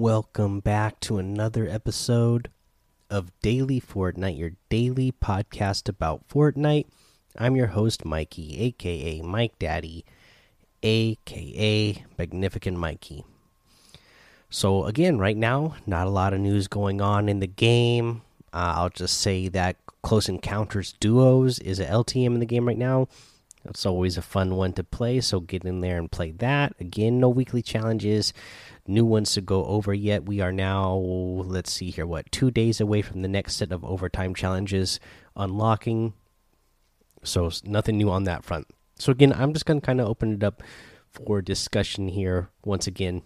Welcome back to another episode of Daily Fortnite, your daily podcast about Fortnite. I'm your host, Mikey, aka Mike Daddy, aka Magnificent Mikey. So, again, right now, not a lot of news going on in the game. Uh, I'll just say that Close Encounters Duos is a LTM in the game right now. It's always a fun one to play, so get in there and play that. Again, no weekly challenges, new ones to go over yet. We are now, let's see here, what, two days away from the next set of overtime challenges unlocking. So, nothing new on that front. So, again, I'm just going to kind of open it up for discussion here once again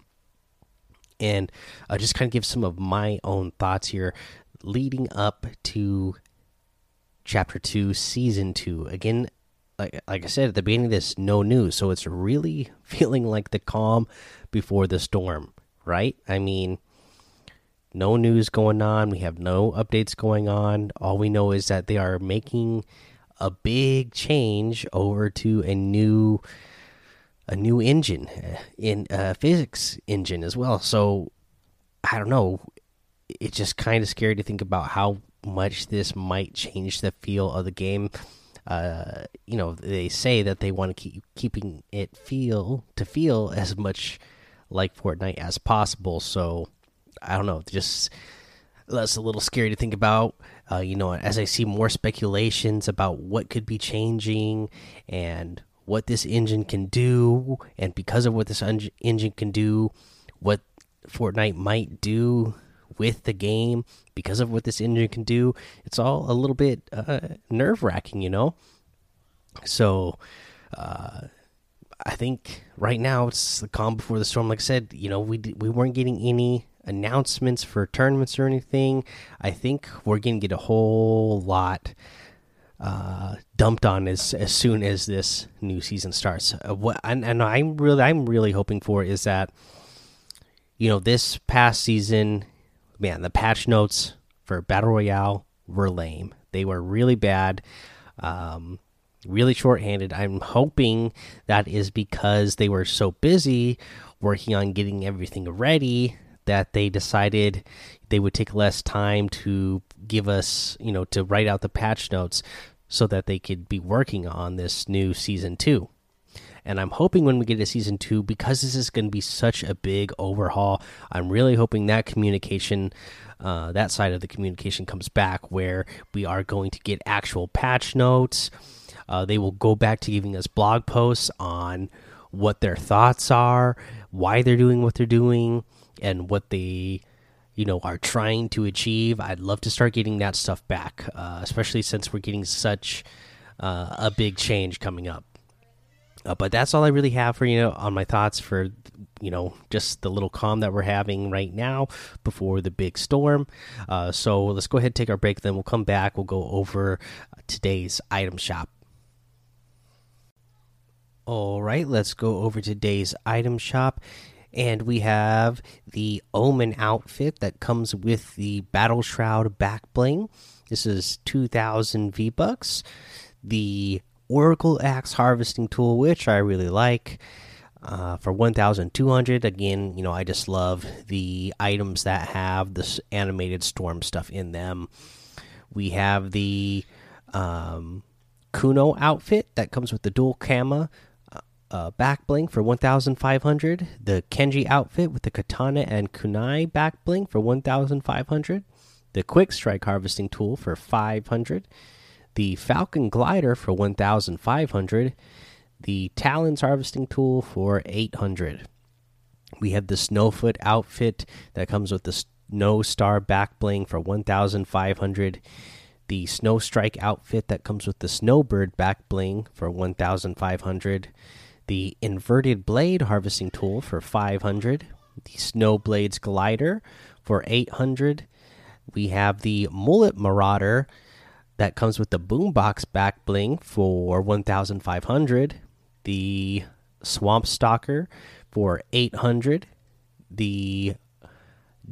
and uh, just kind of give some of my own thoughts here leading up to chapter 2 season 2 again like like I said at the beginning of this, no news. So it's really feeling like the calm before the storm, right? I mean, no news going on. We have no updates going on. All we know is that they are making a big change over to a new a new engine uh, in uh, physics engine as well. So I don't know. It's just kind of scary to think about how much this might change the feel of the game uh, you know, they say that they want to keep keeping it feel to feel as much like Fortnite as possible. So I don't know, just that's a little scary to think about. Uh, you know, as I see more speculations about what could be changing and what this engine can do, and because of what this engine can do, what Fortnite might do with the game because of what this engine can do. It's all a little bit uh, nerve wracking, you know. So, uh, I think right now it's the calm before the storm. Like I said, you know, we we weren't getting any announcements for tournaments or anything. I think we're going to get a whole lot uh, dumped on as as soon as this new season starts. Uh, what and, and I'm really I'm really hoping for is that you know this past season man, the patch notes for Battle Royale were lame. They were really bad, um, really short-handed. I'm hoping that is because they were so busy working on getting everything ready that they decided they would take less time to give us, you know, to write out the patch notes so that they could be working on this new season 2 and I'm hoping when we get to season two, because this is going to be such a big overhaul, I'm really hoping that communication, uh, that side of the communication comes back, where we are going to get actual patch notes. Uh, they will go back to giving us blog posts on what their thoughts are, why they're doing what they're doing, and what they you know are trying to achieve i'd love to start getting that stuff back uh, especially since we're getting such uh, a big change coming up uh, but that's all I really have for you know, on my thoughts for you know just the little calm that we're having right now before the big storm. Uh, so let's go ahead and take our break. Then we'll come back. We'll go over today's item shop. All right, let's go over today's item shop. And we have the Omen outfit that comes with the Battle Shroud back bling. This is 2,000 V bucks. The Oracle Axe harvesting tool, which I really like. Uh, for 1200 again you know i just love the items that have this animated storm stuff in them. We have the um, kuno outfit that comes with the dual kama uh, uh, back bling for 1500 the kenji outfit with the katana and kunai back bling for 1500 the quick strike harvesting tool for 500 the Falcon Glider for 1,500, the Talons Harvesting Tool for 800. We have the Snowfoot outfit that comes with the Snow Star back bling for 1,500. The Snow Strike outfit that comes with the Snowbird back bling for 1,500. The Inverted Blade Harvesting Tool for 500. The Snowblades Glider for 800. We have the Mullet Marauder that comes with the boombox back bling for 1500 the swamp stalker for 800 the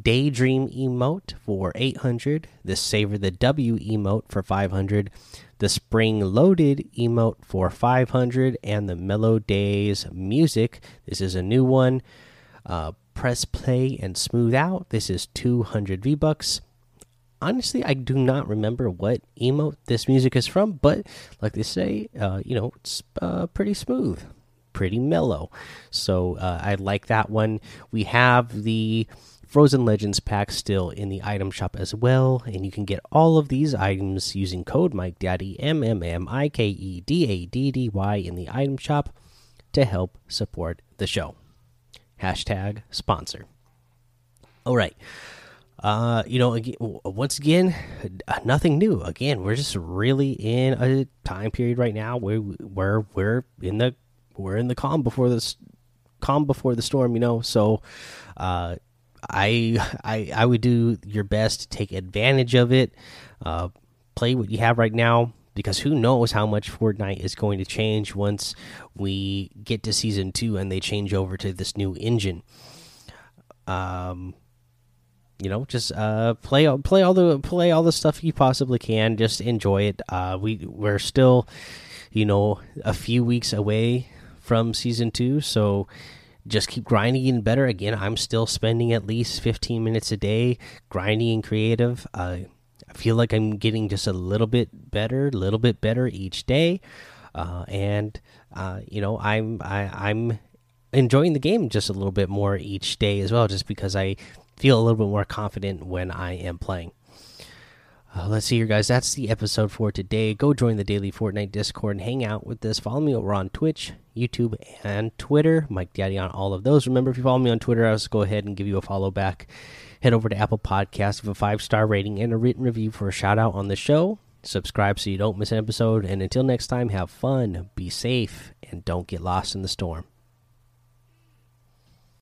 daydream emote for 800 the savor the w emote for 500 the spring loaded emote for 500 and the mellow days music this is a new one uh, press play and smooth out. This is 200 V bucks. Honestly, I do not remember what emote this music is from, but like they say, uh, you know, it's uh, pretty smooth, pretty mellow. So uh, I like that one. We have the Frozen Legends pack still in the item shop as well, and you can get all of these items using code Mike Daddy M M M I K E D A D D Y in the item shop to help support the show. Hashtag sponsor. All right. Uh, you know, again, once again, nothing new. Again, we're just really in a time period right now where where we're in the we're in the calm before this calm before the storm. You know, so uh, I I I would do your best to take advantage of it. Uh, play what you have right now because who knows how much Fortnite is going to change once we get to season two and they change over to this new engine. Um, you know, just uh, play play all the play all the stuff you possibly can. Just enjoy it. Uh, we we're still, you know, a few weeks away from season two, so just keep grinding and better. Again, I'm still spending at least 15 minutes a day grinding and creative. Uh, I feel like I'm getting just a little bit better, a little bit better each day, uh, and uh, you know I'm I, I'm enjoying the game just a little bit more each day as well, just because I feel a little bit more confident when I am playing. Uh, let's see here, guys. That's the episode for today. Go join the daily Fortnite Discord and hang out with us. Follow me over on Twitch, YouTube, and Twitter. Mike Daddy on all of those. Remember, if you follow me on Twitter, I'll just go ahead and give you a follow back. Head over to Apple Podcasts with a five star rating and a written review for a shout out on the show. Subscribe so you don't miss an episode. And until next time, have fun, be safe, and don't get lost in the storm.